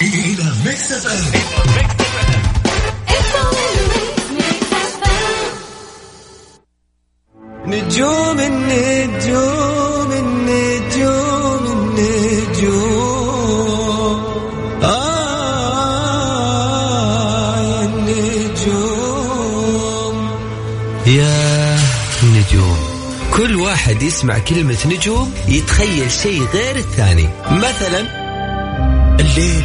إلى Mix F نجوم النجوم النجوم النجوم آه يا النجوم يا نجوم كل واحد يسمع كلمة نجوم يتخيل شيء غير الثاني. مثلا الليل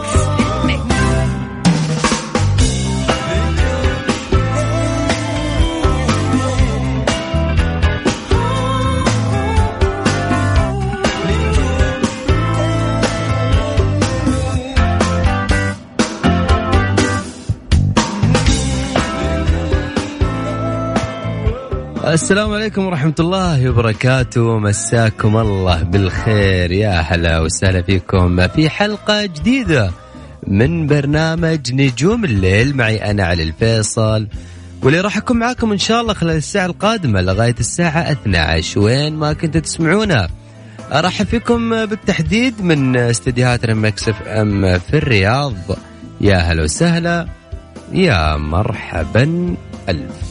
السلام عليكم ورحمة الله وبركاته. مساكم الله بالخير. يا هلا وسهلا فيكم في حلقة جديدة من برنامج نجوم الليل. معي أنا علي الفيصل. واللي راح أكون معاكم إن شاء الله خلال الساعة القادمة لغاية الساعة 12 وين ما كنتوا تسمعونا. أرحب فيكم بالتحديد من استديوهات Mix FM في الرياض. يا هلا وسهلا. يا مرحبا. ألف.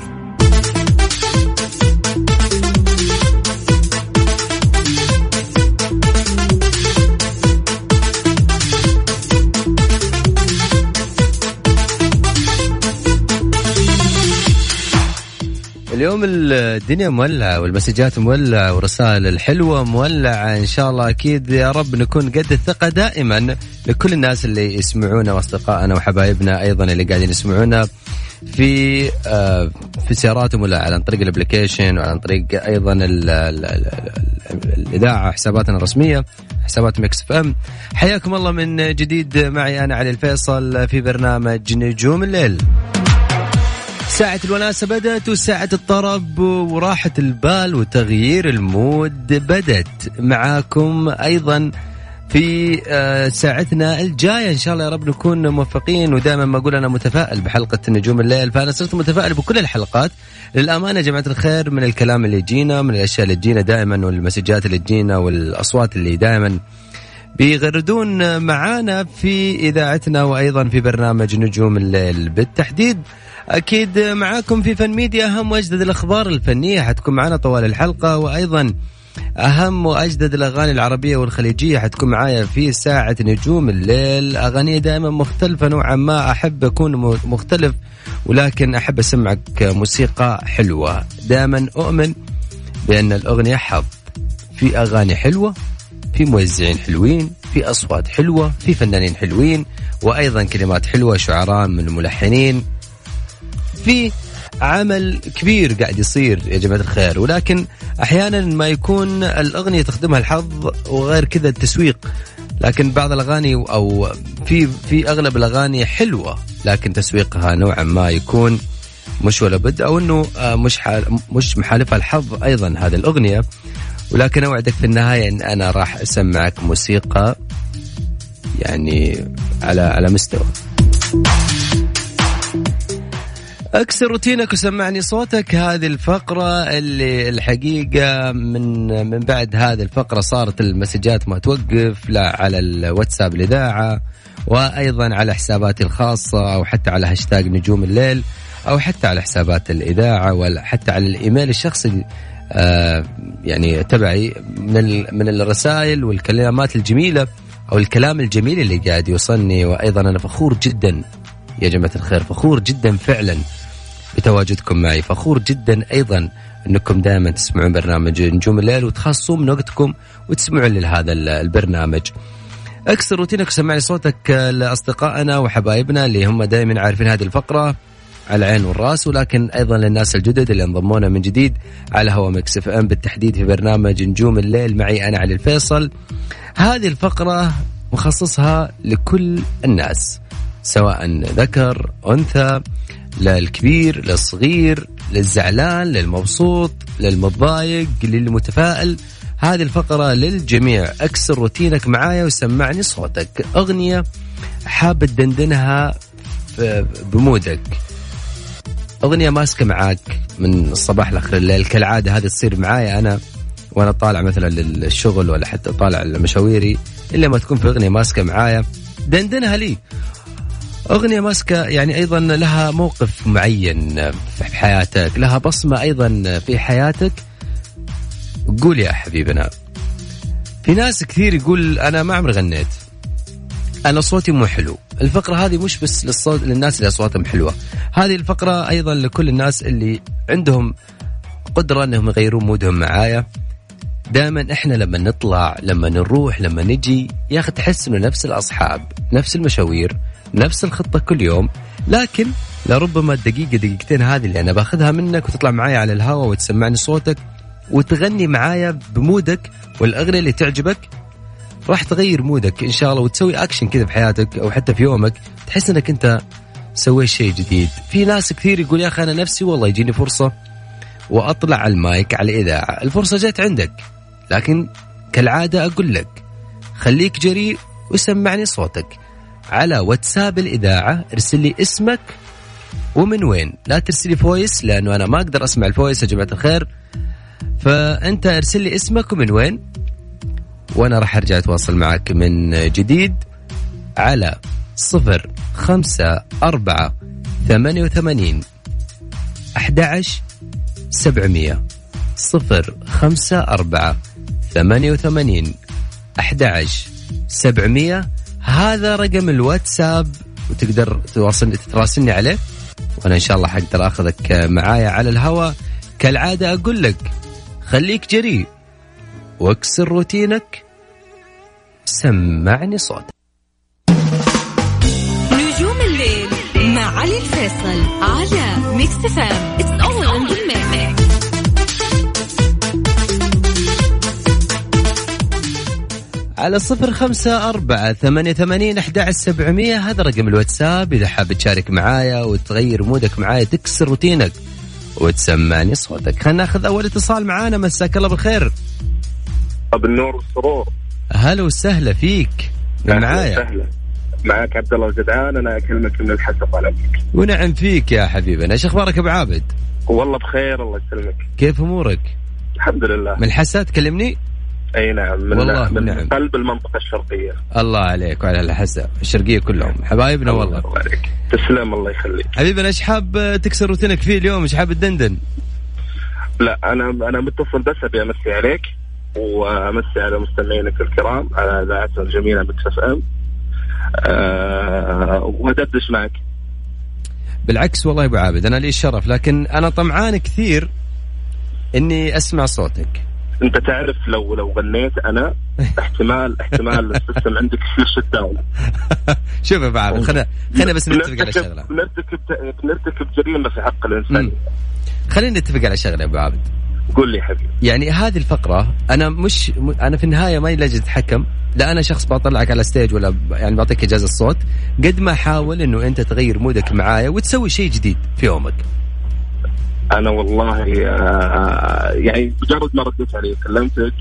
اليوم الدنيا مولعة والمسجات مولعة والرسائل الحلوة مولعة إن شاء الله. أكيد يا رب نكون قد الثقة دائما لكل الناس اللي يسمعونا وأصدقائنا وحبايبنا أيضا اللي قاعدين يسمعونا في آه في سياراتهم ولا عن طريق ال application وعن طريق أيضا ال ال ال ال الإذاعة حساباتنا الرسمية حسابات Mix FM. حياكم الله من جديد معي أنا علي الفيصل في برنامج نجوم الليل. ساعة الوناسة بدأت وساعة الطرب وراحة البال وتغيير المود بدت معاكم أيضا في آه، ساعتنا الجاية. إن شاء الله يا رب نكون موفقين ودائما ما أقول أنا متفائل بحلقة نجوم الليل. فأنا صرت متفائل بكل الحلقات. للأمانة يا جماعة الخير من الكلام اللي يجينا من الأشياء اللي تجينا دائما والمسجات اللي تجينا والأصوات اللي دائما بيغردون معانا في إذاعتنا وأيضا في برنامج نجوم الليل. بالتحديد أكيد معاكم في فن ميديا أهم وأجدد الأخبار الفنية. حتكون معنا طوال الحلقة وأيضا أهم وأجدد الأغاني العربية والخليجية. حتكون معايا في ساعة نجوم الليل. أغاني دائما مختلفة نوعا ما. أحب أكون م- مختلف ولكن أحب أسمعك موسيقى حلوة. دائما أؤمن بأن الأغنية حظ. في أغاني حلوة في موزعين حلوين في أصوات حلوة في فنانين حلوين وأيضا كلمات حلوة شعراء من الملحنين. في عمل كبير قاعد يصير يا جماعة الخير. ولكن أحيانا ما يكون الأغنية تخدمها الحظ وغير كذا التسويق. لكن بعض الأغاني أو في في أغلب الأغاني حلوة لكن تسويقها نوعا ما يكون مش ولا بد أو أنه آه، مش حال مش محالفها الحظ أيضا هذه الأغنية. ولكن أوعدك في النهاية أن أنا راح أسمعك موسيقى يعني على على مستوى. اكسر روتينك وسمعني صوتك. هذه الفقرة اللي الحقيقة من من بعد هذه الفقرة صارت المسجات ما توقف لا على الواتساب الإذاعة وأيضا على حساباتي الخاصة أو حتى على هاشتاج نجوم الليل أو حتى على حسابات الإذاعة ولا حتى على الإيميل الشخصي آه يعني تبعي من من الرسائل والكلمات الجميلة أو الكلام الجميل اللي قاعد يوصلني. وأيضا أنا فخور جدا يا جماعة الخير فخور جدا فعلا. بتواجدكم معي. فخور جدا أيضا أنكم دائما تسمعون برنامج نجوم الليل وتخصصون من وقتكم وتسمعون لهذا ال- البرنامج. اكسر روتينك وسمعني صوتك لأصدقائنا وحبايبنا اللي هم دائما عارفين هذه الفقرة على العين والرأس ولكن أيضا للناس الجدد اللي انضمونا من جديد على هوا Mix FM بالتحديد في برنامج نجوم الليل. معي أنا علي الفيصل. هذه الفقرة مخصصها لكل الناس سواء ذكر أنثى للكبير للصغير للزعلان للمبسوط للمتضايق للمتفائل هذه الفقرة للجميع. اكسر روتينك معايا وسمعني صوتك. أغنية حاب تدندنها بمودك. أغنية ماسكة معاك من الصباح لآخر الليل. كالعادة هذه تصير معايا أنا وأنا طالع مثلا للشغل ولا حتى طالع لمشاويري. إلا ما تكون في أغنية ماسكة معايا دندنها لي. أغنية ماسكة يعني أيضا لها موقف معين في حياتك لها بصمة أيضا في حياتك. قول يا حبيبنا. في ناس كثير يقول أنا ما عمري غنيت. أنا صوتي مو حلو. الفقرة هذه مش بس للصوت للناس اللي أصواتهم حلوة. هذه الفقرة أيضا لكل الناس اللي عندهم قدرة أنهم يغيرون مودهم معايا. دائما إحنا لما نطلع لما نروح لما نجي يا أخي تحس إنه نفس الأصحاب نفس المشاوير. نفس الخطة كل يوم لكن لربما الدقيقه دقيقتين هذه اللي أنا باخذها منك وتطلع معايا على الهواء وتسمعني صوتك وتغني معايا بمودك والأغنية اللي تعجبك راح تغير مودك إن شاء الله وتسوي اكشن كذا في حياتك أو حتى في يومك تحس إنك أنت سويت شيء جديد. في ناس كثير يقول يا أخي أنا نفسي والله يجيني فرصة وأطلع على المايك على الاذاعه الفرصة جت عندك لكن كالعادة أقول لك خليك جريء وسمعني صوتك. على واتساب الإذاعة. ارسل لي اسمك ومن وين. لا ترسل لي voice لأنه أنا ما أقدر أسمع ال voice يا جماعة الخير. فأنت ارسل لي اسمك ومن وين وأنا راح أرجع أتواصل معك من جديد على صفر خمسة أربعة ثمانية وثمانين أحد سبعمية. صفر خمسة أربعة ثمانية وثمانين أحد سبعمية. هذا رقم الواتساب وتقدر تواصل تتراسلني عليه وأنا إن شاء الله حقدر أخذك معايا على الهواء كالعادة أقول لك خليك جريء واكسر روتينك سمعني صوت نجوم الليل مع علي الفيصل على Mix FM it's all على صفر خمسة أربعة ثمانية ثمانين أحد سبعمية. هذا رقم الواتساب. إذا حاب تشارك معايا وتغير mood ك معايا تكسر روتينك وتسمعني صوتك. خلينا ناخذ أول اتصال معانا. مساك الله بالخير. بالنور والسرور هلا وسهلا فيك. معايا؟ سهلا معك عبد الله الجدعان. أنا أكلمك من الحسب على ونعم فيك يا حبيبنا. إيش أخبارك أبو عابد؟ والله بخير الله يسلمك. كيف أمورك؟ الحمد لله. من الحسا تكلمني؟ أي نعم من والله من نعم. قلب المنطقة الشرقية. الله عليك وعلى الحسا الشرقية كلهم. حبايبنا والله. الله عليك تسلم الله يخليك. حبيبنا إيش حاب تكسر روتينك فيه اليوم؟ إيش حاب تدندن؟ لا أنا أنا متصل بس أبي أمسي عليك وأمسي على مستمعينك الكرام على اذاعتنا الجميلة Mix FM. أه وأدردش معك. بالعكس والله يا أبو عابد أنا لي الشرف لكن أنا طمعان كثير إني أسمع صوتك. انت تعرف لو لو غنيت أنا احتمال احتمال ال system عندك يصير shut down شوف يا أبو عابد خلينا خلينا بس نتفق على شغلة. نرتكب نرتكب جريمة في حق الإنسان. خلينا نتفق على شغلة يا أبو عابد. قول لي حبيبي. يعني هذه الفقرة أنا مش أنا في النهاية ما لجنة اتحكم لا أنا شخص بطلعك على stage ولا يعني بعطيك إجازة الصوت قد ما احاول إنه أنت تغير mood ك معايا وتسوي شيء جديد في يومك. أنا والله آه، يعني مجرد ما رديت علي كلمتك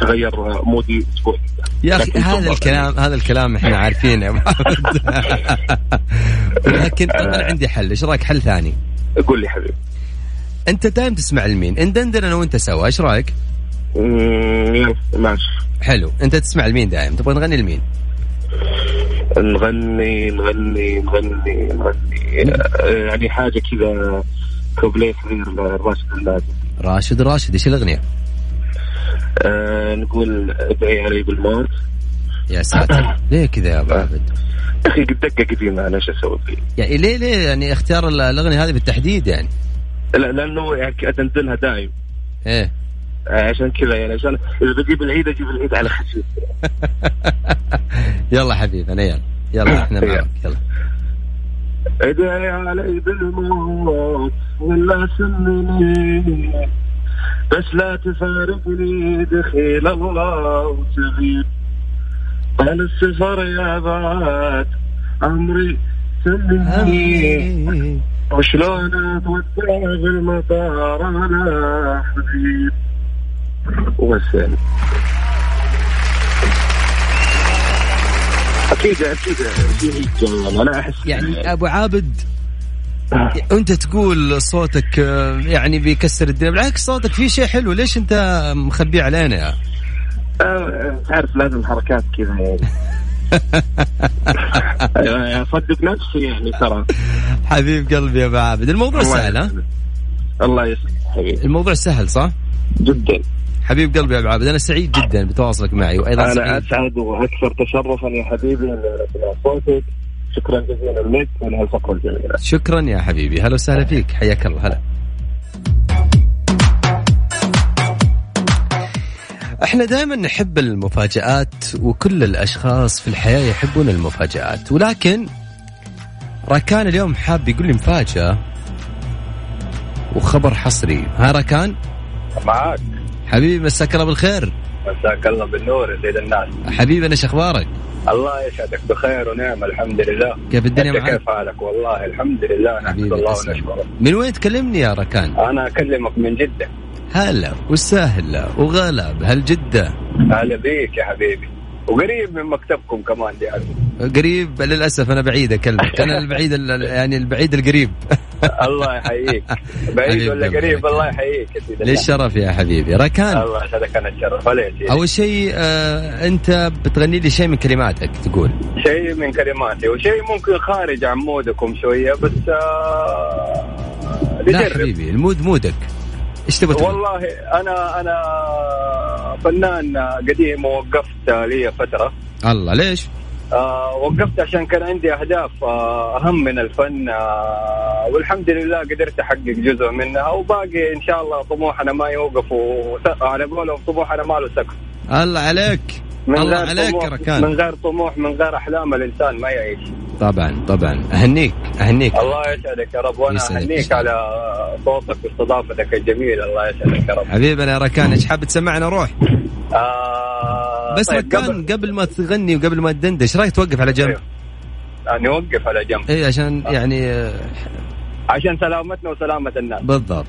تغير مودي أسبوع. يا أخي هذا الكلام هذا الكلام إحنا عارفينه. لكن أنا عندي حل. إيش رأيك؟ حل ثاني؟ قول لي حبيبي. أنت دائم تسمع لمين؟ ندندن أنا وأنت سوا. إيش رأيك؟ ماشي. حلو. أنت تسمع لمين دائم تبغى نغني لمين؟ نغني نغني نغني نغني. آه، يعني حاجة كذا كوبليه صغير لراشد النادي راشد راشد إيش الأغنية؟ آه نقول ادعي علي بالموت. يا ساتر. ليه كذا يا أبو عبد؟ يا أخي دقه قديمه أنا إيش أسوي فيه؟ يعني ليه ليه؟ يعني اختيار الأغنية هذه بالتحديد يعني؟ لا لأنه يعني ادندنها دايم. إيه. آه، عشان كذا يعني عشان إذا بجيب العيد أجيب العيد على خفيف. يلا حبيبي أنا يلا. يلا إحنا معك. يلا. ادعي علي بالموت ولا سمني بس لا تفارقني دخيل الله وتغيب قال السفر يا بعد عمري سمني وشلون اتودع بالمطار أنا حبيب وسلم. أكيد أكيد. أنا أحس يعني أبو عابد أنت تقول صوتك آه، يعني بيكسر الدنيا. بالعكس صوتك فيه شيء حلو. ليش أنت مخبيه علينا آه، تعرف لازم حركات كذا يعني. أيوة، أصدق نفسي يعني ترى. حبيب قلبي يا أبو عابد. الموضوع سهل ها. الله يسلمك حبيبي. الموضوع سهل صح؟ جدا. حبيب قلبي يا أبو عابد أنا سعيد جدا بتواصلك معي وأيضا أنا سعيد. أسعد وأكثر تشرفا يا حبيبي صوتك شكرا جزيلا لك ولهالفقره الجميله شكرا يا حبيبي. هلا وسهلا فيك. حياك الله. هلا. إحنا دائما نحب المفاجآت وكل الأشخاص في الحياة يحبون المفاجآت. ولكن راكان اليوم حاب يقول لي مفاجأة وخبر حصري. ها راكان؟ معاك. حبيبي مساك الله بالخير. مساك الله بالنور يا سيد الناس. حبيبي أنا أخبارك؟ الله يسعدك بخير ونعم الحمد لله. كيف الدنيا معك؟ كيف حالك؟ والله الحمد لله نحمد الله. ونشكره. من وين تكلمني يا راكان أنا أكلمك من جدة. هلا وسهلا وغلا بهل جدة أهلا بيك يا حبيبي. وقريب من مكتبكم كمان يعني. قريب للأسف أنا بعيد أكلمك. أنا البعيد ال- يعني البعيد القريب. الله يحييك. بعيد ولا. قريب؟ الله يحييك للشرف يا حبيبي. راكان. الله يسعدك أنا اتشرف ولا أول شيء آه أنت بتغني لي شيء من كلماتك تقول. شيء من كلماتي وشيء ممكن خارج عن مودكم شوية بس آه لا حبيبي المود مودك. إيش تبغى؟ والله أنا أنا فنان قديم ووقفت لي فترة الله ليش؟ آه وقفت عشان كان عندي أهداف آه أهم من الفن آه والحمد لله قدرت أحقق جزء منها وباقي إن شاء الله طموحنا ما يوقف على قولهم طموحنا ما له سقف الله عليك الله غير عليك طموح من راكان غير طموح من غير أحلام الإنسان ما يعيش. طبعا طبعا. أهنيك أهنيك. الله يسعدك يا رب وأنا. أهنيك على صوتك واستضافتك الجميله الله يسعدك يا رب. حبيبنا يا راكان إيش حاب تسمعنا؟ روح. آه بس طيب راكان قبل قبل ما تغني وقبل ما تدندش رأيك توقف على جنب؟ أيوه. آه، نوقف على جنب. اي عشان يعني آه، عشان سلامتنا وسلامة الناس. بالضبط.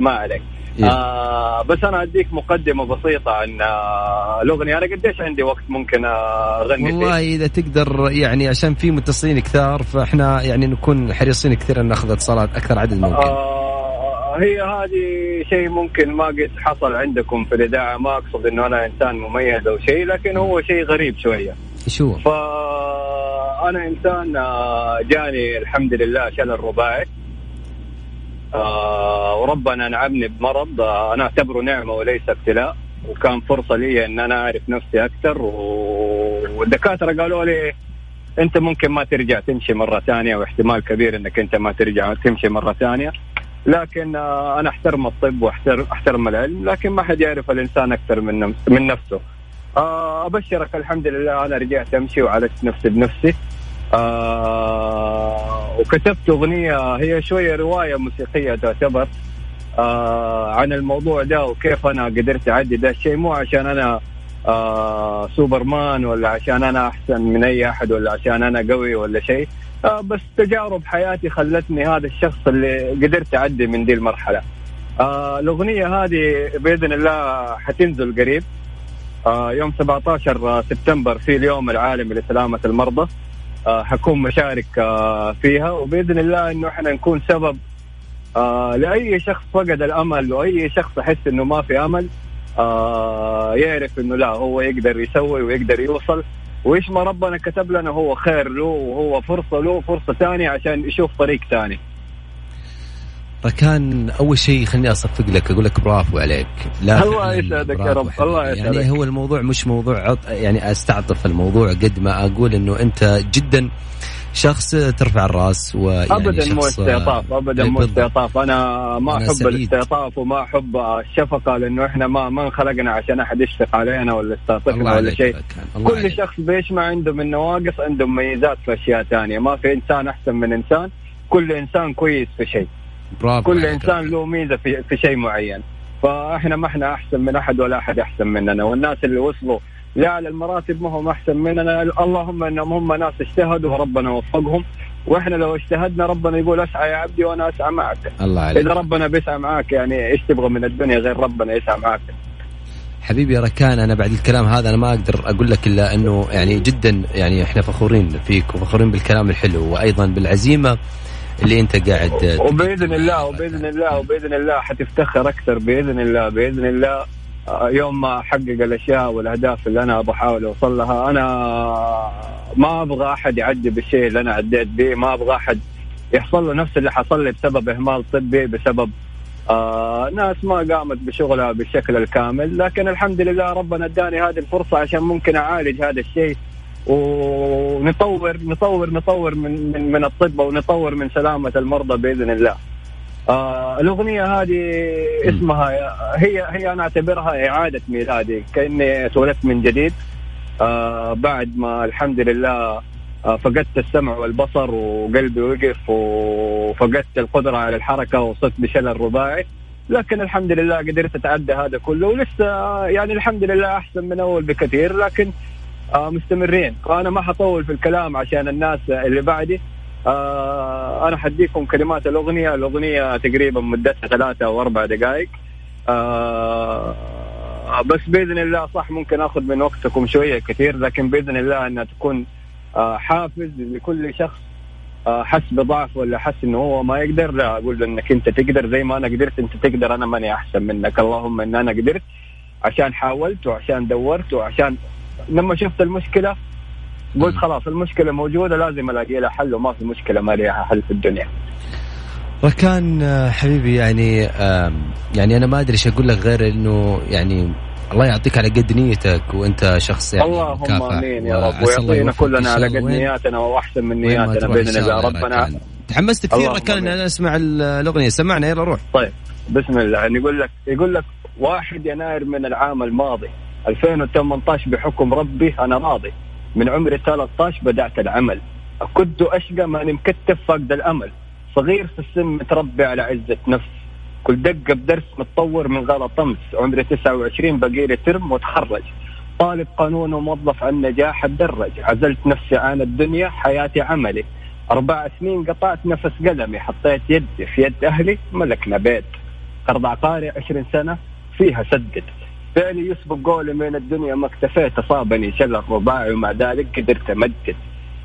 ما عليك. آه بس أنا أديك مقدمة بسيطة عن آه الأغنية. أنا قديش عندي وقت ممكن آه، أغني والله فيه إذا تقدر يعني عشان في متصلين كثار فإحنا يعني نكون حريصين كثير إن نأخذ اتصالات أكثر عدد ممكن. آه هي هذه شيء ممكن ما قد حصل عندكم في الإذاعة. ما أقصد إنه أنا إنسان مميز أو شيء لكن هو شيء غريب شوية. هو؟ فأنا إنسان آه، جاني الحمد لله شلل رباعي. آه، وربنا انعمني بمرض. آه، أنا أعتبره نعمة وليس ابتلاء. وكان فرصة لي إن أنا أعرف نفسي أكثر. والدكاترة قالوا لي أنت ممكن ما ترجع تمشي مرة ثانية واحتمال كبير إنك أنت ما ترجع تمشي مرة ثانية. لكن آه، أنا أحترم الطب واحترم أحترم العلم لكن ما حد يعرف الإنسان أكثر من من نفسه. أبشرك الحمد لله أنا رجعت أمشي وعالجت نفسي بنفسي. وكتبت أغنية هي شوية رواية موسيقية تعتبر آه عن الموضوع ده وكيف أنا قدرت أعدي ده الشيء. مو عشان أنا آه سوبرمان ولا عشان أنا أحسن من أي أحد ولا عشان أنا قوي ولا شيء. آه بس تجارب حياتي خلتني هذا الشخص اللي قدرت أعدي من دي المرحلة. آه الأغنية هذه بإذن الله حتنزل قريب آه يوم 17 سبتمبر في اليوم العالمي لسلامة المرضى. حكون مشارك آه فيها. وبإذن الله إنه إحنا نكون سبب آه لأي شخص فقد الأمل وأي شخص يحس إنه ما في أمل آه يعرف إنه لا هو يقدر يسوي ويقدر يوصل. وإيش ما ربنا كتب لنا هو خير له وهو فرصة له فرصة ثانية عشان يشوف طريق ثاني. ركان أول شيء خليني أصفق لك أقول لك برافو عليك لا الله يسعدك يا رب،. الله يسعدك. يعني هو الموضوع مش موضوع عط... يعني أستعطف الموضوع قد ما أقول إنه أنت جدا شخص ترفع الرأس ويعني ابدا مو استعطاف ابدا مو. استعطاف أنا ما أنا أحب. الاستعطاف وما أحب الشفقة لأنه إحنا ما ما انخلقنا عشان أحد يشفق علينا ولا يستعطفنا ولا شيء كل عليك. شخص بيش ما عنده من نواقص عنده مميزات في أشياء ثانية ما في إنسان أحسن من إنسان كل إنسان كويس في شيء برافو كل عليك. إنسان له ميزة في, في شيء معين. فإحنا ما إحنا أحسن من أحد ولا أحد أحسن مننا. والناس اللي وصلوا لاعلى المراتب ما هم أحسن مننا. اللهم إنهم هم ناس اجتهدوا وربنا وفقهم. وإحنا لو اجتهدنا ربنا يقول أسعى يا عبدي وأنا أسعى معك. الله عليك. إذا ربنا بيسعى معك يعني إيش تبغى من الدنيا غير ربنا يسعى معك؟ حبيبي ركان أنا بعد الكلام هذا أنا ما أقدر أقول لك إلا أنه يعني جدا يعني إحنا فخورين فيك وفخورين بالكلام الحلو وأيضا بالعزيمة. اللي انت قاعد وبإذن الله وبإذن الله وبإذن الله حتفتخر أكثر بإذن الله بإذن الله. يوم ما أحقق الأشياء والأهداف اللي أنا بحاول أوصل لها أنا ما أبغى أحد يعدي بالشيء اللي أنا عديت به ما أبغى أحد يحصل له نفس اللي حصل لي بسبب إهمال طبي بسبب آه ناس ما قامت بشغلها بالشكل الكامل. لكن الحمد لله ربنا اداني هذه الفرصة عشان ممكن أعالج هذا الشيء. ونطور نطور نطور من من من الطب ونطور من سلامة المرضى بإذن الله. آه الأغنية هذه اسمها هي هي أنا أعتبرها إعادة ميلادي كأني اتولدت من جديد. آه بعد ما الحمد لله آه فقدت السمع والبصر وقلبي وقف وفقدت القدرة على الحركة وصرت بشلل رباعي. لكن الحمد لله قدرت أتعدى هذا كله ولسه يعني الحمد لله أحسن من أول بكثير. لكن مستمرين. فانا ما حطول في الكلام عشان الناس اللي بعدي. آه أنا حديكم كلمات الأغنية. الأغنية تقريبا مدتها ثلاثة أو أربع دقائق. آه بس بإذن الله صح ممكن آخذ من وقتكم شوية كثير لكن بإذن الله إنها تكون آه حافز لكل شخص آه حس بضعف ولا حس إنه هو ما يقدر. لا أقول له إنك أنت تقدر. زي ما أنا قدرت أنت تقدر أنا ماني أحسن منك. اللهم إن أنا قدرت عشان حاولت وعشان دورت وعشان لما شفت المشكلة قلت خلاص المشكلة موجودة لازم ألاقي لها حل وما في مشكلة ما لها حل في الدنيا. ركان آه، حبيبي يعني يعني أنا ما أدري إيش أقول لك غير إنه يعني الله يعطيك على قد نيتك وأنت شخص يعني اللهم آمين يا رب ويعطينا كلنا على قد نياتنا وأحسن من نياتنا بإذن الله يا ربنا. تحمست كثير ركان أن. أنا أسمع ال- الأغنية. سمعنا يلا روح. طيب بسم الله. يعني يقول لك يقول لك 1 يناير من العام الماضي. 2018 بحكم ربي أنا راضي. من عمري 13 بدأت العمل. كنت أشقى ماني مكتف فاقد الأمل. صغير في السن متربي على عزة نفس. كل دقة بدرس متطور من غلط امس عمري 29 باقي لي ترم واتخرج طالب قانون وموظف على النجاح اتدرج عزلت نفسي عن الدنيا حياتي عملي. أربع سنين قطعت نفس قلمي. حطيت يدي في يد أهلي ملكنا بيت. قرض عقاري عشرين سنة فيها سدد. فعلي يسبق قولي من الدنيا ما اكتفيت أصابني شلل رباعي ومع ذلك قدرت أمدد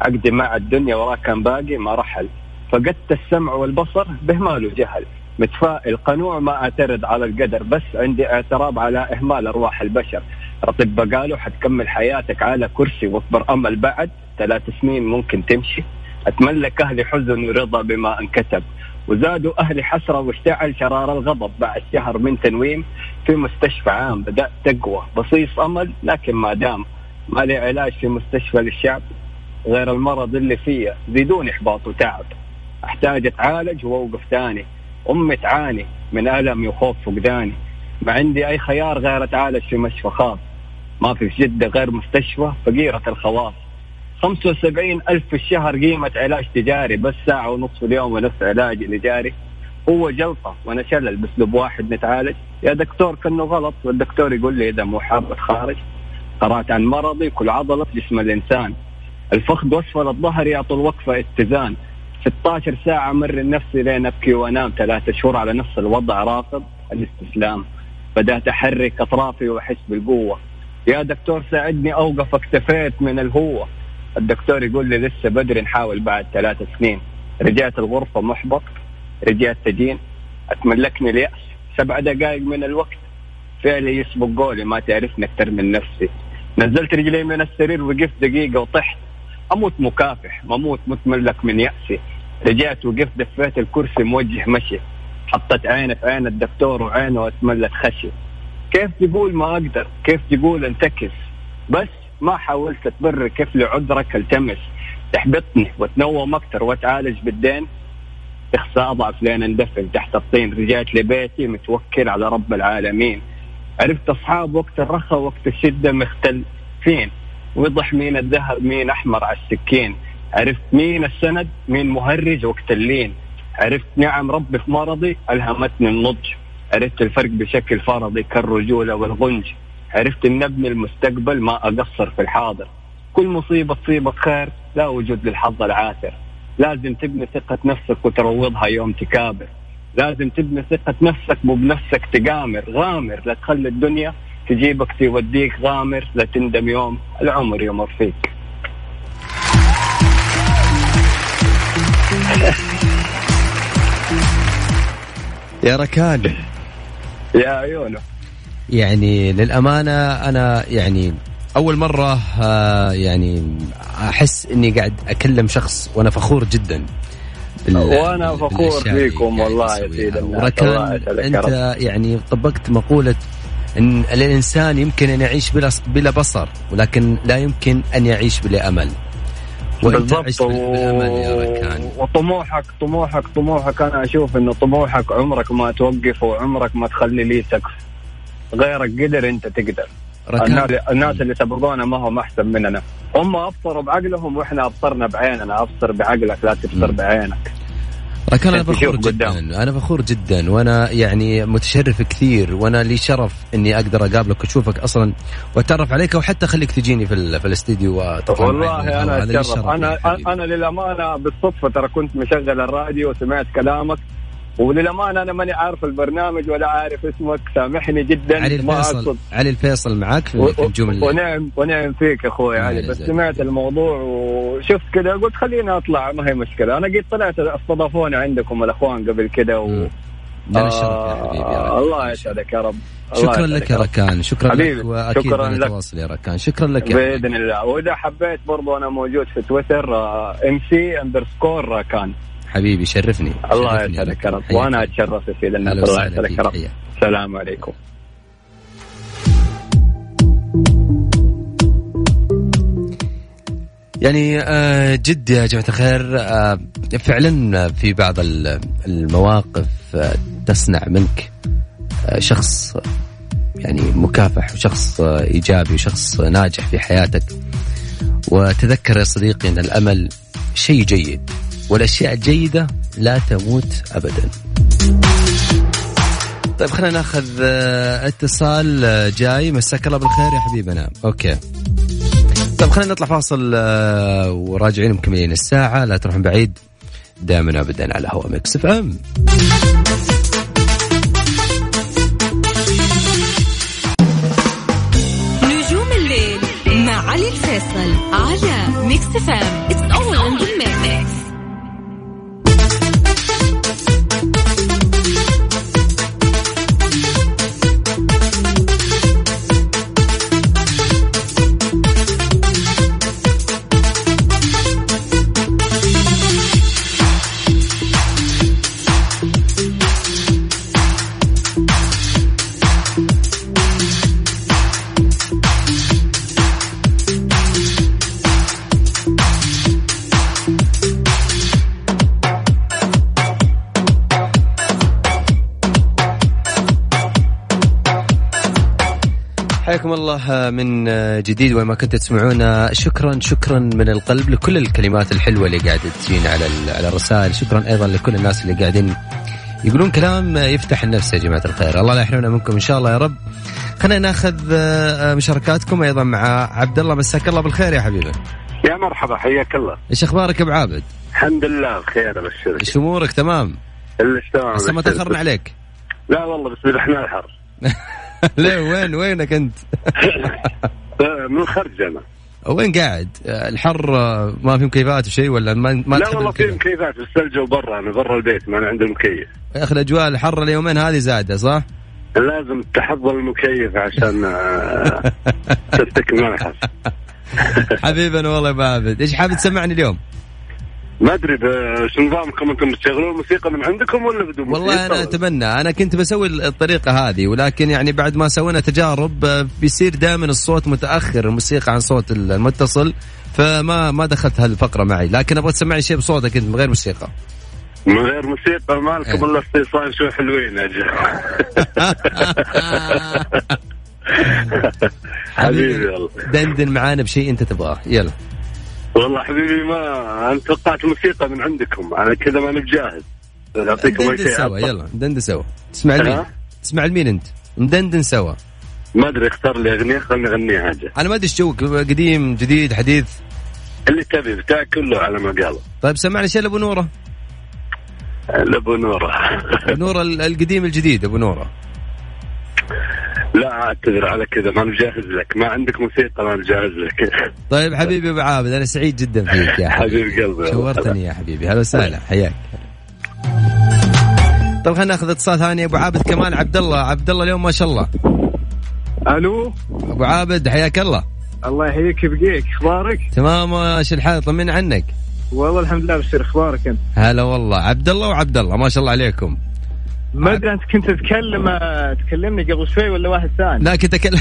عقدي مع الدنيا وراه كان باقي ما رحل. فقدت السمع والبصر بهمال وجهل متفائل قنوع ما اعترض على القدر بس عندي اعتراض على إهمال أرواح البشر. الاطباء قالوا حتكمل حياتك على كرسي واصبر أمل بعد. ثلاث سنين ممكن تمشي. أتملك أهلي حزن ورضا بما انكتب. وزادوا أهلي حسرة واشتعل شرار الغضب بعد شهر من تنويم في مستشفى عام. بدأت تقوى. بصيص أمل لكن ما دام ما لي علاج في مستشفى للشعب غير المرض اللي فيا زيدوني إحباط وتعب. أحتاج أتعالج واوقف تاني أمي تعاني من المي وخوف فقداني ما عندي أي خيار غير أتعالج في مشفى خاص. ما في في جدة غير مستشفى فقيرة الخواص. 75 ألف في الشهر قيمة علاج تجاري بس ساعة ونص في اليوم ونفس علاج اللي جاري هو جلطة وأنا شلل بأسلوب واحد نتعالج. يا دكتور كأنه غلط والدكتور يقول لي إذا مو حابة خارج قرأت عن مرضي كل عضلة في جسم الإنسان. الفخذ واسفل الظهر يعطي الوقفة اتزان. 16 ساعة مر نفسي لين أبكي وأنام. ثلاثة شهور على نفس الوضع رافض الاستسلام. بدأت أحرك أطرافي وأحس بالقوة. يا دكتور ساعدني أوقف اكتفيت من الهوة الدكتور يقول لي لسه بدري نحاول بعد ثلاث سنين. رجعت الغرفة محبط رجعت تدين أتملكني اليأس. سبع دقائق من الوقت فعلي يسبق قولي ما تعرفني أكثر من نفسي. نزلت رجلي من السرير وقفت دقيقة وطحت. أموت مكافح ما أموت متملك من يأسي. رجعت وقفت دفيت الكرسي موجه مشي. حطت عيني في عين الدكتور وعينه اتملت خشي. كيف تقول ما أقدر؟ كيف تقول انتكس؟ بس ما حاولت تبرر كيف لعذرك التمس. تحبطني وتنوم أكثر وتعالج بالدين. تخسى أضعف لين اندفن تحت الطين. رجعت لبيتي متوكل على رب العالمين. عرفت أصحاب وقت الرخاء وقت الشدة مختلفين. وضح مين الذهب مين أحمر على السكين. عرفت مين السند مين مهرج وقت اللين. عرفت نعم ربي في مرضي ألهمتني النضج. عرفت الفرق بشكل فرضي كالرجولة والغنج. عرفت أن نبني المستقبل ما أقصر في الحاضر. كل مصيبة تصيبك خير لا وجود للحظ العاثر. لازم تبني ثقة نفسك وتروضها يوم تكابر. لازم تبني ثقة نفسك مو بنفسك تقامر. غامر لا تخلي الدنيا تجيبك توديك غامر لا تندم يوم العمر يمر فيك. يا ركان. يا عيونه يعني للأمانة أنا يعني أول مرة آه، يعني أحس إني قاعد أكلم شخص وأنا فخور جدا. وأنا فخور فيكم والله يا سيدي. وركان أنت يعني طبقت مقولة إن الانسان يمكن أن يعيش بلا بلا بصر ولكن لا يمكن أن يعيش بلا أمل. بالضبط. و... وطموحك طموحك طموحك. أنا أشوف إنه طموحك عمرك ما توقف وعمرك ما تخلي لي سقف. غيرك قدر انت تقدر. الناس, الناس اللي سبقونا ما هم أحسن مننا. هم أبصروا بعقلهم وإحنا أبصرنا بعيننا. أبصر بعقلك لا تبصر بعينك. لكن أنا فخور جدا. قدام. أنا فخور جدا. وأنا يعني متشرف كثير. وأنا لي شرف إني أقدر أقابلك وأشوفك أصلا وأتعرف عليك وحتى أخليك تجيني في, في الاستديو والله أنا أتشرف. أنا أنا للأمانة بالصدفة ترى كنت مشغل الراديو وسمعت كلامك. وللأمانة أنا ماني عارف البرنامج ولا عارف اسمك سامحني جدا. علي الفيصل علي الفيصل معك في الجمل ونعم ونعم فيك أخوي علي بس سمعت الموضوع وشفت كذا قلت خليني أطلع ما هي مشكلة. أنا قد طلعت استضافوني عندكم الأخوان قبل كذا و لنا الشرف يا حبيبي يا ركان. الله يسعدك يا رب. شكرا لك يا ركان شكرا حبيبي. لك وأكيد شكرا لك. يا ركان. شكرا لك يا بإذن الله. وإذا حبيت برضو أنا موجود في تويتر MC underscore ركان. حبيبي شرفني الله يسعدك يا رب. وأنا أتشرف في الناس الله يسعدك يا رب. السلام عليكم. يعني آه، جد يا جماعة الخير آه، فعلا في بعض المواقف آه، تصنع منك شخص يعني مكافح وشخص إيجابي وشخص ناجح في حياتك. وتذكر يا صديقي أن الأمل شيء جيد. والأشياء الجيدة لا تموت ابدا. طيب خلينا ناخذ آه، اتصال آه، جاي. مساك الله بالخير يا حبيبنا. أوكي. طيب خلينا نطلع فاصل آه، وراجعين مكملين الساعة. لا تروحون بعيد. دائما ابدا على هوا Mix FM. نجوم الليل مع علي الفيصل على Mix FM. الله من جديد وين ما كنتوا تسمعونا. شكرا شكرا من القلب لكل الكلمات الحلوة اللي قاعدة تجينا على على الرسائل. شكرا أيضا لكل الناس اللي قاعدين يقولون كلام يفتح النفس يا جماعة الخير. الله لا يحرمنا منكم إن شاء الله يا رب. خلينا ناخذ مشاركاتكم أيضا مع عبد الله. مساك الله بالخير يا حبيبي. يا مرحبا حياك الله. إيش أخبارك أبو عابد؟ الحمد لله بخير ابشرك إيش أمورك؟ تمام. إيش تمام ما تأخرنا عليك. لا والله بس إحنا الحر. ليه وين وينك أنت؟ من خرج أنا وين قاعد؟ الحر ما في مكيفات وشيء ولا ما ما لا والله في مكيفات بس الجو برا أنا برا البيت ما أنا عندي المكيف يا أخي الأجواء الحر اليومين هذه زاده صح؟ لازم تحضر المكيف عشان آه، تستكمل حبيبنا والله يا عابد إيش حابب تسمعني اليوم؟ ما أدري شو نظامكم أنتم تشغلون الموسيقى من عندكم ولا بدون والله أنا أتمنى أنا كنت بسوي الطريقة هذه ولكن يعني بعد ما سوينا تجارب آه، بيصير دائما الصوت متأخر الموسيقى عن صوت المتصل فما ما دخلت هالفقرة معي لكن أبغى تسمعني شيء بصوتك أنت من غير موسيقى. من غير موسيقى ما لكم إيه. إلا استيصال شوي حلوين أجل حبيبي. يلا. دندن معانا بشيء أنت تبغاه يلا. والله حبيبي ما أنا توقعت موسيقى من عندكم. أنا كذا ماني بجاهز. اعطيكم اي ندندن شيء سوا. يلا ندندن سوا. تسمع لمين؟ تسمع لمين أنت؟ ندندن سوا. ما أدري اختار لي أغنية خلني اغنيها حاجة. أنا ما أدري إيش جوك قديم جديد حديث. اللي تبي بتاعك كله على ما قال. طيب سمعني شيء لأبو نورة. لأبو نورة. نورة ال- القديم الجديد أبو نورة. لا أعتذر على كذا ما مجهز لك. ما عندك موسيقى ما مجهز لك. طيب حبيبي أبو عابد أنا سعيد جدا فيك يا حبيبي حبيب قلبي. شورتني يا حبيبي. هلا وسهلا حياك. طيب خلينا ناخذ اتصال ثاني أبو عابد. كمان عبد الله عبد الله اليوم ما شاء الله. ألو؟ أبو عابد حياك الله. الله يحييك بقيك أخبارك؟ تمام إيش الحال؟ طمنا عنك. والله الحمد لله بشير أخبارك أنت؟ هلا والله. عبد الله وعبد الله ما شاء الله عليكم. ما أدري أنت كنت تتكلم تكلمني قبل شوي ولا واحد ثاني؟ لا كنت اكلم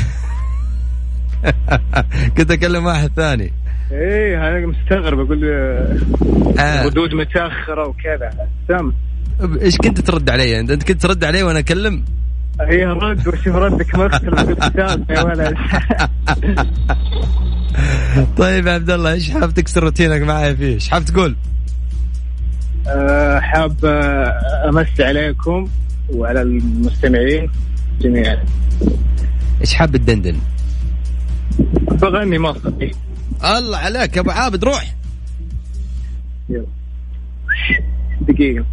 كنت اكلم واحد ثاني. إيه أنا مستغرب أقول آه. ردود متأخرة وكذا. سم إيش كنت ترد علي؟ أنت كنت ترد علي وأنا اكلم هي رد وشوف ردك؟ مختلف يا ولد. طيب يا عبد الله إيش حاب تكسر روتينك معي فيه؟ إيش حاب تقول؟ حاب أه، امسي عليكم وعلى المستمعين جميعا. إيش حاب تدندن بغني مصري. الله عليك يا أبو عابد روح. يلا. دقيقة.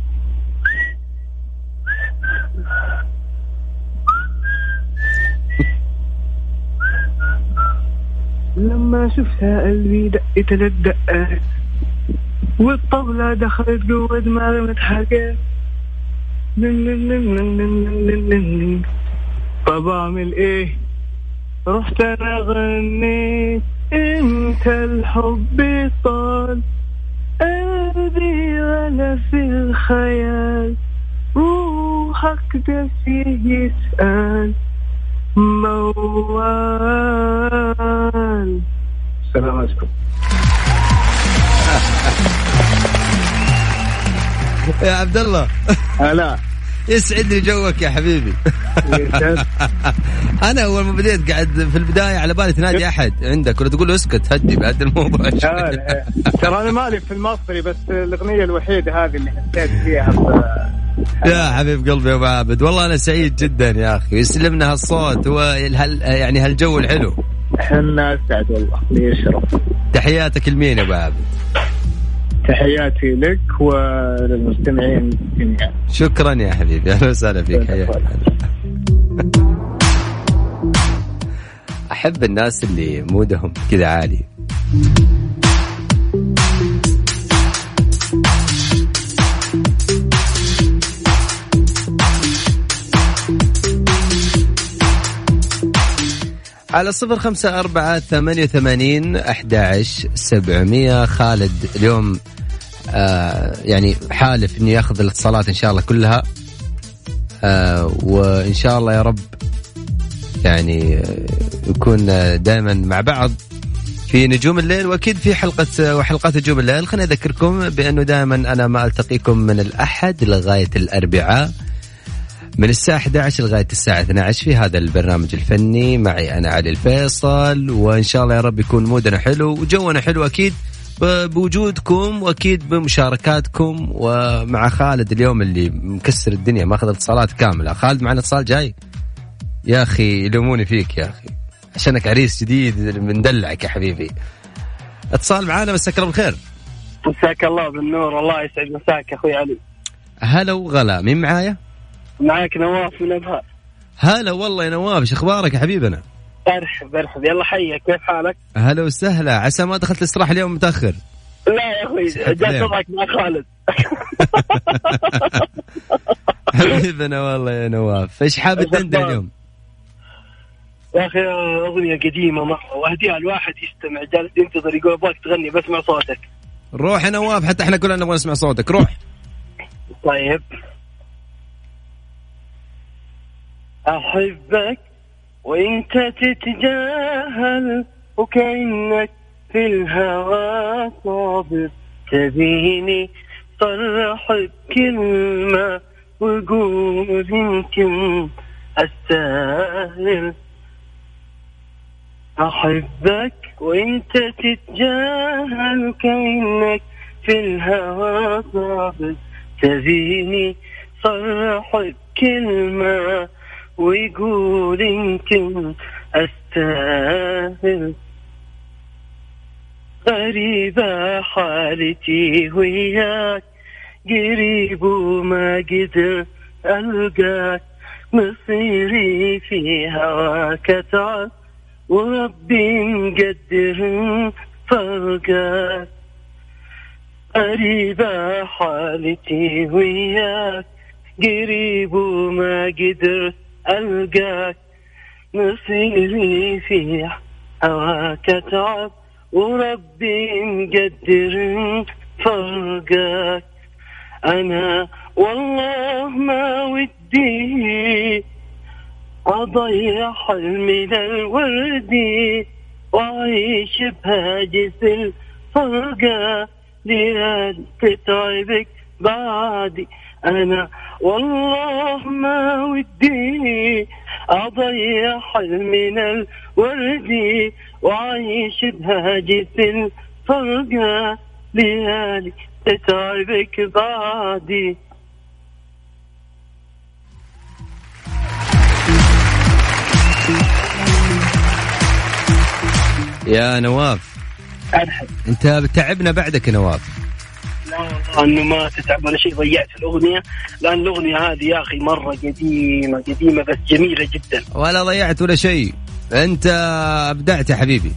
لما شفتها قلبي دق ثلاث دقات والطبلة دخلت جوا دماغي متحكت طب اعمل إيه؟ رحت أنا غنيت. إنت الحب طال. قلبي ولا في الخيال. روحك ده فيه يسأل. موال. السلام عليكم. يا عبد الله. هلا. يسعدني جوك يا حبيبي. أنا أول ما بديت قاعد في البداية على بالي تنادي أحد عندك ولا تقول له اسكت هدي بهذا الموضوع. ترى أنا مالي في المصري بس الأغنية الوحيدة هذه اللي حسيت فيها يا حبيب قلبي يا أبو عابد. والله أنا سعيد جدا يا أخي. يسلمنا هالصوت وهال يعني هالجو الحلو. إحنا اسعد والله لي شرف تحياتك لمين يا أبو عابد؟ تحياتي لك وللمستمعين جميعا. شكرا يا حبيبي. أهلا وسهلا فيك. حياك أحب الناس اللي مودهم كذا عالي. على صفر خمسة أربعة ثمانية وثمانين أحد سبعمية. خالد اليوم آه يعني حالف انه ياخذ الاتصالات إن شاء الله كلها. آه وإن شاء الله يا رب يعني آه، يكون دائما مع بعض في نجوم الليل وأكيد في حلقة وحلقات نجوم الليل. خليني أذكركم بأنه دائما أنا ما ألتقيكم من الأحد لغاية الأربعاء. من الساعة 11 لغاية الساعة 12 في هذا البرنامج الفني. معي أنا علي الفيصل وإن شاء الله يا رب يكون مودنا حلو وجونا حلو أكيد بوجودكم وأكيد بمشاركاتكم. ومع خالد اليوم اللي مكسر الدنيا ماخذ اتصالات كاملة. خالد معنا اتصال جاي؟ يا أخي يلوموني فيك يا أخي. عشانك عريس جديد مندلعك يا حبيبي. اتصال معانا مساك الله بالخير. مساك الله بالنور الله يسعد مساك أخوي علي. هلا وغلا. مين معايا؟ معك نواف من ابها هلا والله يا نواف إيش أخبارك يا حبيبنا؟ ارحب ارحب يلا حيك كيف حالك؟ هلا وسهلا عسى ما دخلت الاستراحة اليوم متأخر. لا يا أخوي جالس اضحك مع خالد. حبيبنا والله يا نواف إيش حاب تدندن اليوم؟ يا أخي أغنية قديمة مرة واهديها الواحد يستمع جالس ينتظر يقول أبغاك تغني بسمع صوتك. روح يا نواف حتى إحنا كلنا نبغى نسمع صوتك روح. طيب. أحبك وانت تتجاهل وكأنك في الهوى صابر. تبيني صرح بكلمة وقول يمكن أستاهل. أحبك وانت تتجاهل كأنك في الهوى ضابط تبيني صرحك كلمة ويقول يمكن أستاهل. غريبة حالتي وياك قريب وما قدر ألقاك. مصيري في هواك تعب وربي مقدر فرقاك غريبة حالتي وياك قريب وما قدر ألقاك مصيري في هواك تعب وربي مقدر فرقاك. أنا والله ما ودي أضيع حلمي للوردي وأعيش بهاجس الفرقة. ليال تتعبك بعدي أنا والله ما ودي أضيع حلمي الوردي وأعيش بهاجس الفرقة ليالي تتعبك بعدي. يا نواف أرحب. أنت بتعبنا بعدك يا نواف. لا إنه ما تتعب ولا شيء ضيعت الأغنية. لأن الأغنية هذه يا أخي مرة قديمة قديمة بس جميلة جدا. ولا ضيعت ولا شيء. أنت أبدعت يا حبيبي.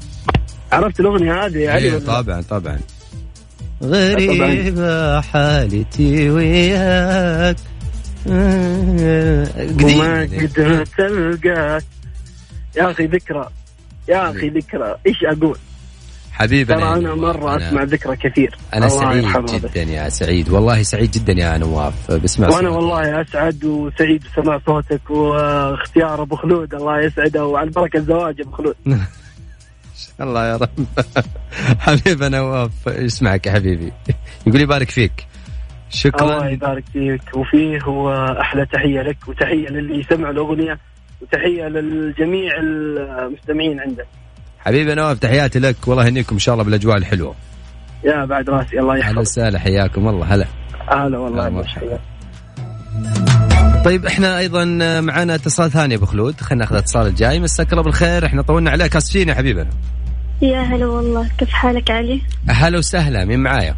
عرفت الأغنية هذه يا علي ولا؟ طبعا طبعا غريبة حالتي وياك. وما قدرت ألقاك. يا أخي ذكرى يا أخي ذكرى. إيش أقول؟ حبيبنا ترى أنا مرة أنا- أسمع ذكرى كثير. أنا الله سعيد. جدا يا سعيد. والله سعيد جدا يا نواف. بسمع وأنا صوتك. والله أسعد وسعيد بسماع صوتك واختيار أبو خلود. الله يسعده وعلى بركة الزواج أبو خلود. الله يا رب. حبيبي نواف اسمعك يا حبيبي. يقول يبارك فيك. الله شكرا يبارك فيك وفيه وأحلى تحية لك وتحية للي يسمع الأغنية وتحية للجميع المستمعين عندك حبيبي نواف تحياتي لك. والله يهنيكم إن شاء الله بالأجواء الحلوة. يا بعد راسي الله أهلا يحفظك وسهلا حياكم الله. هلا. هلا والله لا، يا مرحبا. حياك. طيب إحنا أيضا معنا اتصال ثاني أبو خلود. خلينا ناخذ الاتصال الجاي. مساك الله بالخير. إحنا طولنا عليك. آسفين يا حبيبنا يا هلا والله. كيف حالك علي؟ هلا وسهلا. مين معايا؟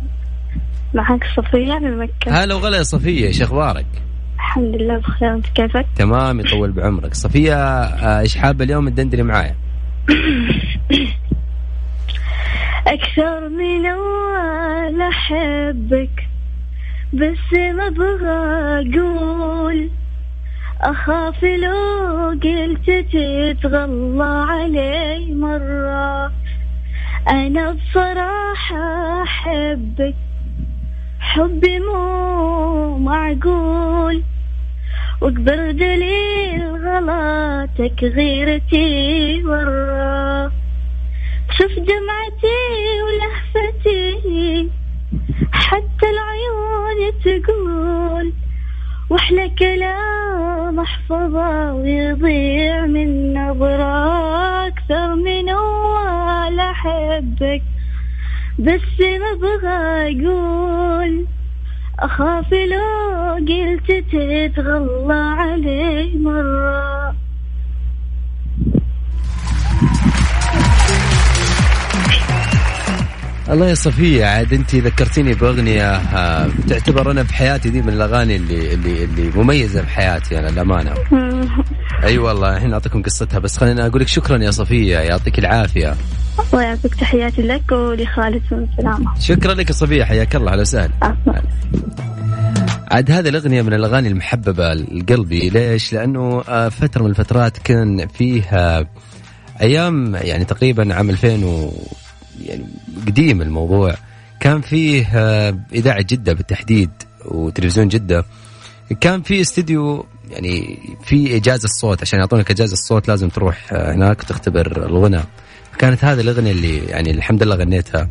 معك صفية من مكة. هلا وغلا يا صفية. إيش أخبارك؟ الحمد لله بخير. أنت كيفك؟ تمام يطول بعمرك. صفية آه، إيش حابه اليوم تدندني معايا؟ أكثر من أول أحبك بس ما أبغى أقول. أخاف لو قلت تتغلى علي مرة. أنا بصراحة أحبك حبي مو معقول. واكبر دليل غلطك غيرتي ورا شوف دمعتي ولهفتي حتى العيون تقول واحلى كلام أحفظه ويضيع من نظرة أكثر من اول أحبك. بس ما أبغى أقول أخاف لو قلت تتغلى علي مرة. الله يا صفية عاد أنت ذكرتيني بأغنية آه، تعتبر أنا بحياتي دي من الأغاني اللي اللي اللي مميزة بحياتي أنا الامانة أي والله الحين أعطيكم قصتها بس خليني أقول لك شكرا يا صفية يعطيك العافية. الله يعطيك تحياتي لك ولخالد من سلامة شكرا لك يا صفية حياك الله أهلا وسهلا. عاد هذه الأغنية من الأغاني المحببة لقلبي ليش؟ لأنه آه، فترة من الفترات كان فيها أيام يعني تقريبا عام 2000 و يعني قديم الموضوع. كان فيه آه، إذاعة جدة بالتحديد وتلفزيون جدة. كان في استديو يعني في إجازة الصوت. عشان يعطونك إجازة الصوت لازم تروح آه، هناك وتختبر الغنى كانت هذه الأغنية اللي يعني الحمد لله غنيتها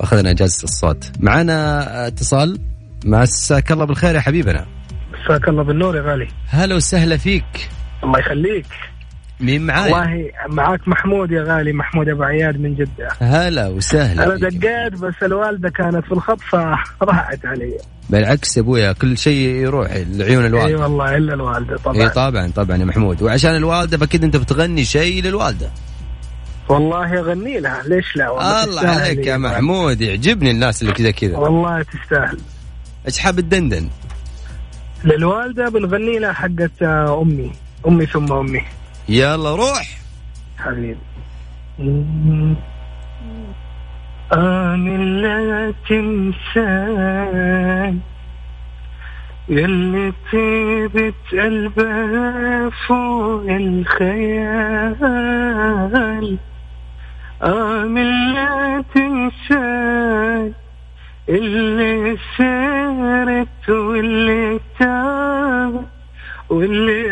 وأخذنا إجازة الصوت. معنا آه، اتصال. مساك الله بالخير يا حبيبنا. مساك الله بالنور يا غالي. هلا وسهلا فيك. الله يخليك. مين معاي والله معاك محمود يا غالي محمود أبو عياد من جدة. هلا وسهلا. أنا. دقيت بس الوالدة كانت في الخط فراحت علي. بالعكس يا أبويا كل شيء يروح لعيون اي الوالده والله إلا الوالدة طبعا. اي طبعا طبعا يا محمود. وعشان الوالدة فأكيد أنت بتغني شيء للوالدة. والله أغني لها ليش لا؟ والله الله عليك يا. محمود يعجبني الناس اللي كذا كذا. والله تستاهل. إيش حاب تدندن؟ للوالدة بنغني لها حقت آه، أمي أمي ثم أمي. يلا روح. حبيبي. آمن لا تنسان يلي طيبة قلبها فوق الخيال. آمن لا تنسان اللي سارت واللي تعبت واللي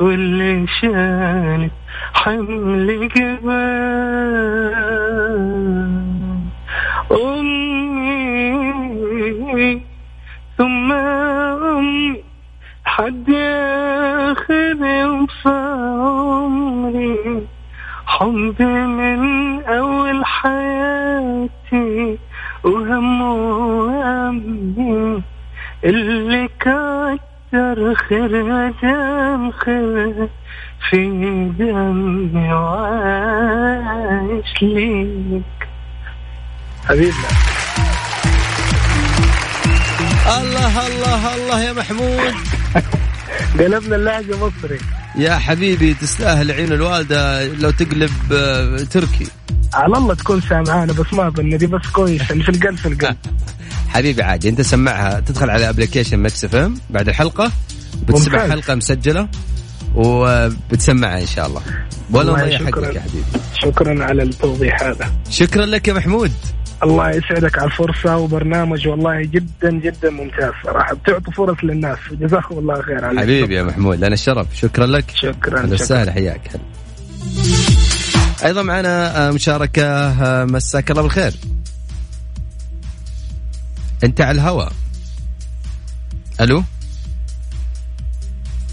واللي شالت حمل جبال. أمي ثم أمي حد آخر في عمري حب من أول حياتي وهم دم خير في دمي وعايش ليك حبيبنا الله الله الله يا محمود. قلبنا اللهجة مصري يا حبيبي تستاهل عين الوالدة لو تقلب آه، تركي. على الله تكون سامعانا بس ما ظن دي بس كويسة اللي في القلب في القلب. حبيبي عادي أنت سمعها تدخل على application Mix FM بعد الحلقة بتسمع ممتاز. حلقة مسجلة وبتسمعها إن شاء الله. ولا نضيع. حقك يا حبيبي. شكرا على التوضيح هذا. شكرا لك يا محمود. الله يسعدك على الفرصة وبرنامج والله جدا جدا ممتاز صراحة. بتعطوا فرص للناس. جزاكم الله خير على حبيبي يا محمود لنا الشرف. شكرا لك. شكرا شكرا. وسهلا حياك. هلا أيضا معنا آه، مشاركة آه، مساك الله بالخير. أنت على الهواء ألو؟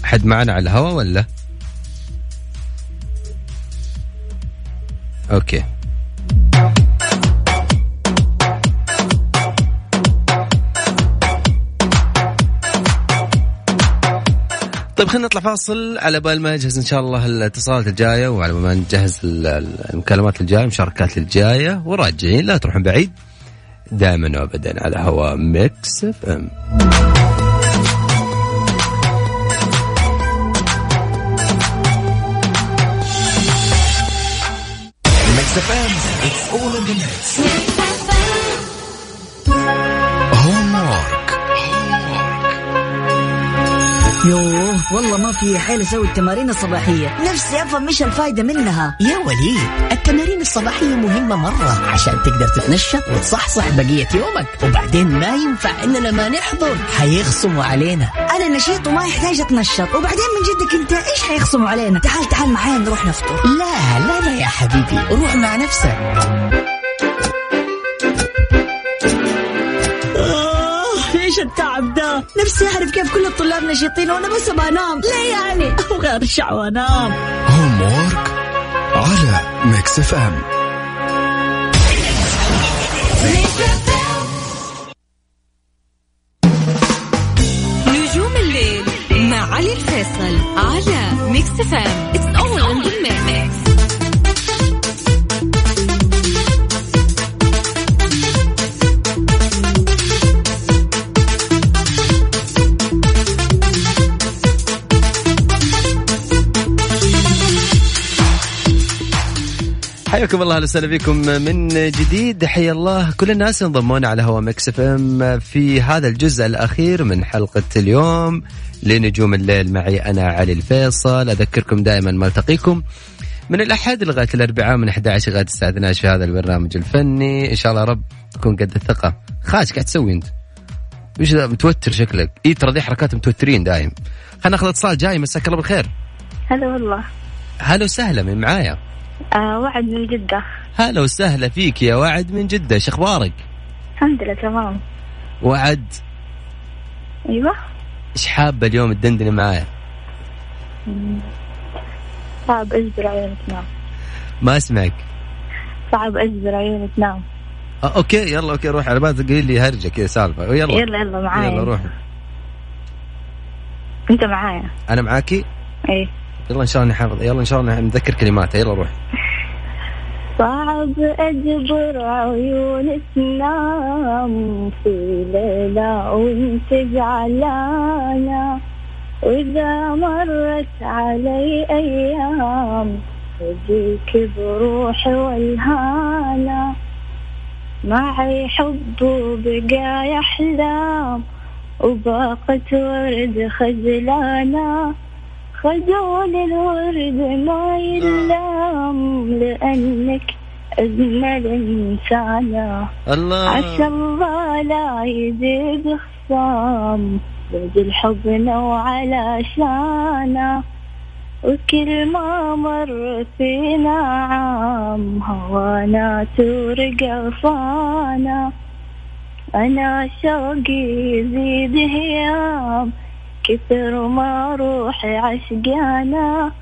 حد معنا على الهواء ولا؟ أوكي. طيب خلينا نطلع فاصل. على بال ما نجهز إن شاء الله الاتصالات الجاية وعلى ما نجهز ال- ال- المكالمات الجاية المشاركات الجاية وراجعين. لا تروحون بعيد دائما وابدا على هوا Mix FM it's all in the mix. يوه والله ما في حيل أسوي التمارين الصباحية. نفسي أفهم إيش الفايدة منها. يا وليد التمارين الصباحية مهمة مرة عشان تقدر تتنشط وتصحصح بقية يومك. وبعدين ما ينفع إننا ما نحضر. حيخصموا علينا. أنا نشيط وما يحتاج أتنشط. وبعدين من جدك أنت إيش حيخصموا علينا؟ تعال تعال معايا نروح نفطر. لا لا لا يا حبيبي. روح مع نفسك. آه، إيش التعب ده نفسي أعرف كيف كل الطلاب نشيطين وأنا بس بنام ليه يعني أبغى أرجع وأنام. Homework على Mix FM. نجوم الليل مع علي الفيصل على Mix FM حياكم الله أهلا وسهلا بكم من جديد. حيا الله كل الناس انضمون على هوا Mix FM في هذا الجزء الأخير من حلقة اليوم. لنجوم الليل معي أنا علي الفيصل. أذكركم دائما نلتقيكم من الأحد لغاية الأربعاء من 11 لغايه الساعة 12 في هذا البرنامج الفني. إن شاء الله رب نكون قد الثقة. خاش قاعد تسوي أنت؟ وش ذا؟ متوتر شكلك. إي ترى دي حركات متوترين دايم. خلينا ناخذ اتصال جاي. مساك الله بالخير. هلا والله. هلا وسهلا من معايا. آه وعد من جدة. هلا وسهلا فيك يا وعد من جدة إيش أخبارك؟ الحمد لله تمام. وعد. أيوة. إيش حابة اليوم تدندني معايا؟ صعب أجبر عيوني تنام ما أسمعك. صعب أجبر عيوني تنام آه okay يلا okay روح على بالك تقول لي هرجه كذا سالفة. يلا. يلا يلا معايا. يلا روح. أنت معايا؟ أنا معاكي؟ إيه. يلا إن شاء الله نحفظ يلا إن شاء الله نتذكر كلماتها يلا روح. صعب أجبر عيوني تنام في ليلة وانت زعلانة وإذا مرت علي أيام أجيك بروحي والهانة. معي حب وبقايا أحلام وباقة ورد خجلانة. خجول الورد ما يلام لأنك أجمل إنسانة الله. عسى الله لا يزيد خصام بعد الحب نوع على شانه وكل ما مر فينا عام. هوانا ورقصانا أنا شوقي يزيد هيام كثر ما روحي عشقانا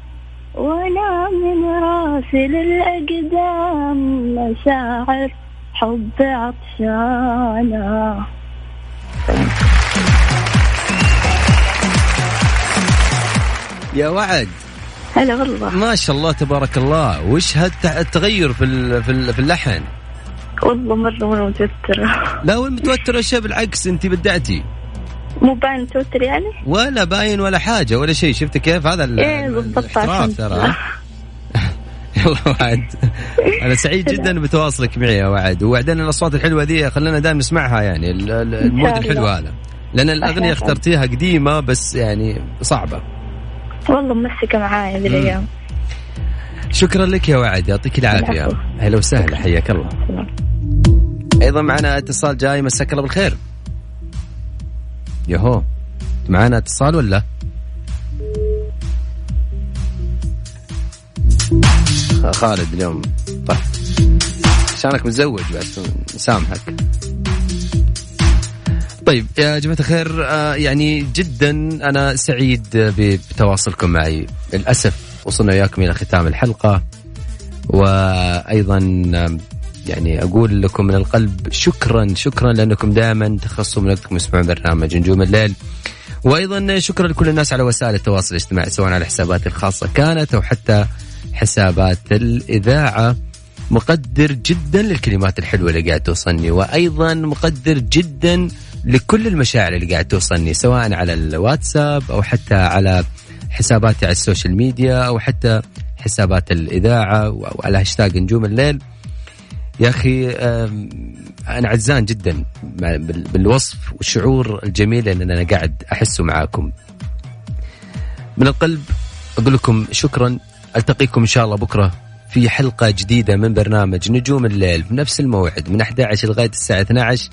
وأنا من راسي للاقدام مشاعر حب عطشانه يا وعد. هلا والله. ما شاء الله تبارك الله. وش هالتغير في ال- في ال- في اللحن؟ والله مرة مرة متوترة. لا وين متوتر اشياء بالعكس انت بدعتي. مو باين متوتر يعني؟ ولا باين ولا حاجة ولا شيء. شفت كيف هذا ال- إيه بالضبط ترى. يلا وعد. أنا سعيد جدا بتواصلك معي يا وعد. وبعدين الأصوات الحلوة دي خلينا دائما نسمعها يعني ال- ال- المود. الحلو هذا. لأن الأغنية. اخترتيها قديمة بس يعني صعبة. والله ممسكة معايا ذي الأيام. شكرا لك يا وعد. يعطيك العافية. أهلا وسهلا. حياك الله. أيضا معنا اتصال جاي. مساك الله بالخير. يهو. معنا اتصال ولا؟ خالد اليوم. طيب. عشانك متزوج بس نسامحك طيب يا جماعة الخير آه، يعني جدا أنا سعيد بتواصلكم معي. للأسف وصلنا وياكم إلى ختام الحلقة. وأيضا يعني أقول لكم من القلب شكرا شكرا لأنكم دائما تخصصوا من وقتكم تسمعون برنامج نجوم الليل. وأيضا شكرا لكل الناس على وسائل التواصل الاجتماعي سواء على حساباتي الخاصة كانت أو حتى حسابات الإذاعة. مقدر جدا للكلمات الحلوة اللي قاعد توصلني وأيضا مقدر جدا لكل المشاعر اللي قاعد توصلني سواء على الواتساب أو حتى على حساباتي على social media أو حتى حسابات الإذاعة وعلى هاشتاج نجوم الليل. يا أخي أنا عزان جدا بالوصف والشعور الجميل اللي أنا قاعد أحسه معاكم. من القلب أقول لكم شكرا ألتقيكم إن شاء الله بكرة في حلقة جديدة من برنامج نجوم الليل بنفس الموعد من 11 لغاية الساعة 12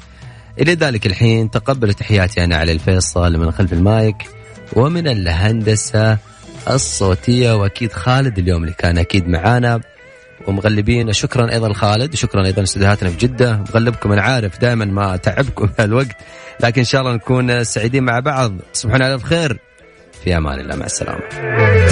إلى ذلك الحين تقبلوا تحياتي أنا علي الفيصل من خلف المايك ومن الهندسة الصوتية وأكيد خالد اليوم اللي كان أكيد معانا. ومغلبين. شكرا أيضا لخالد وشكرا أيضا لاستديوهاتنا في جدة. مغلبكم أنا عارف دائما ما اتعبكم الوقت لكن إن شاء الله نكون سعيدين مع بعض. تصبحون على الف خير في أمان الله. مع السلامة.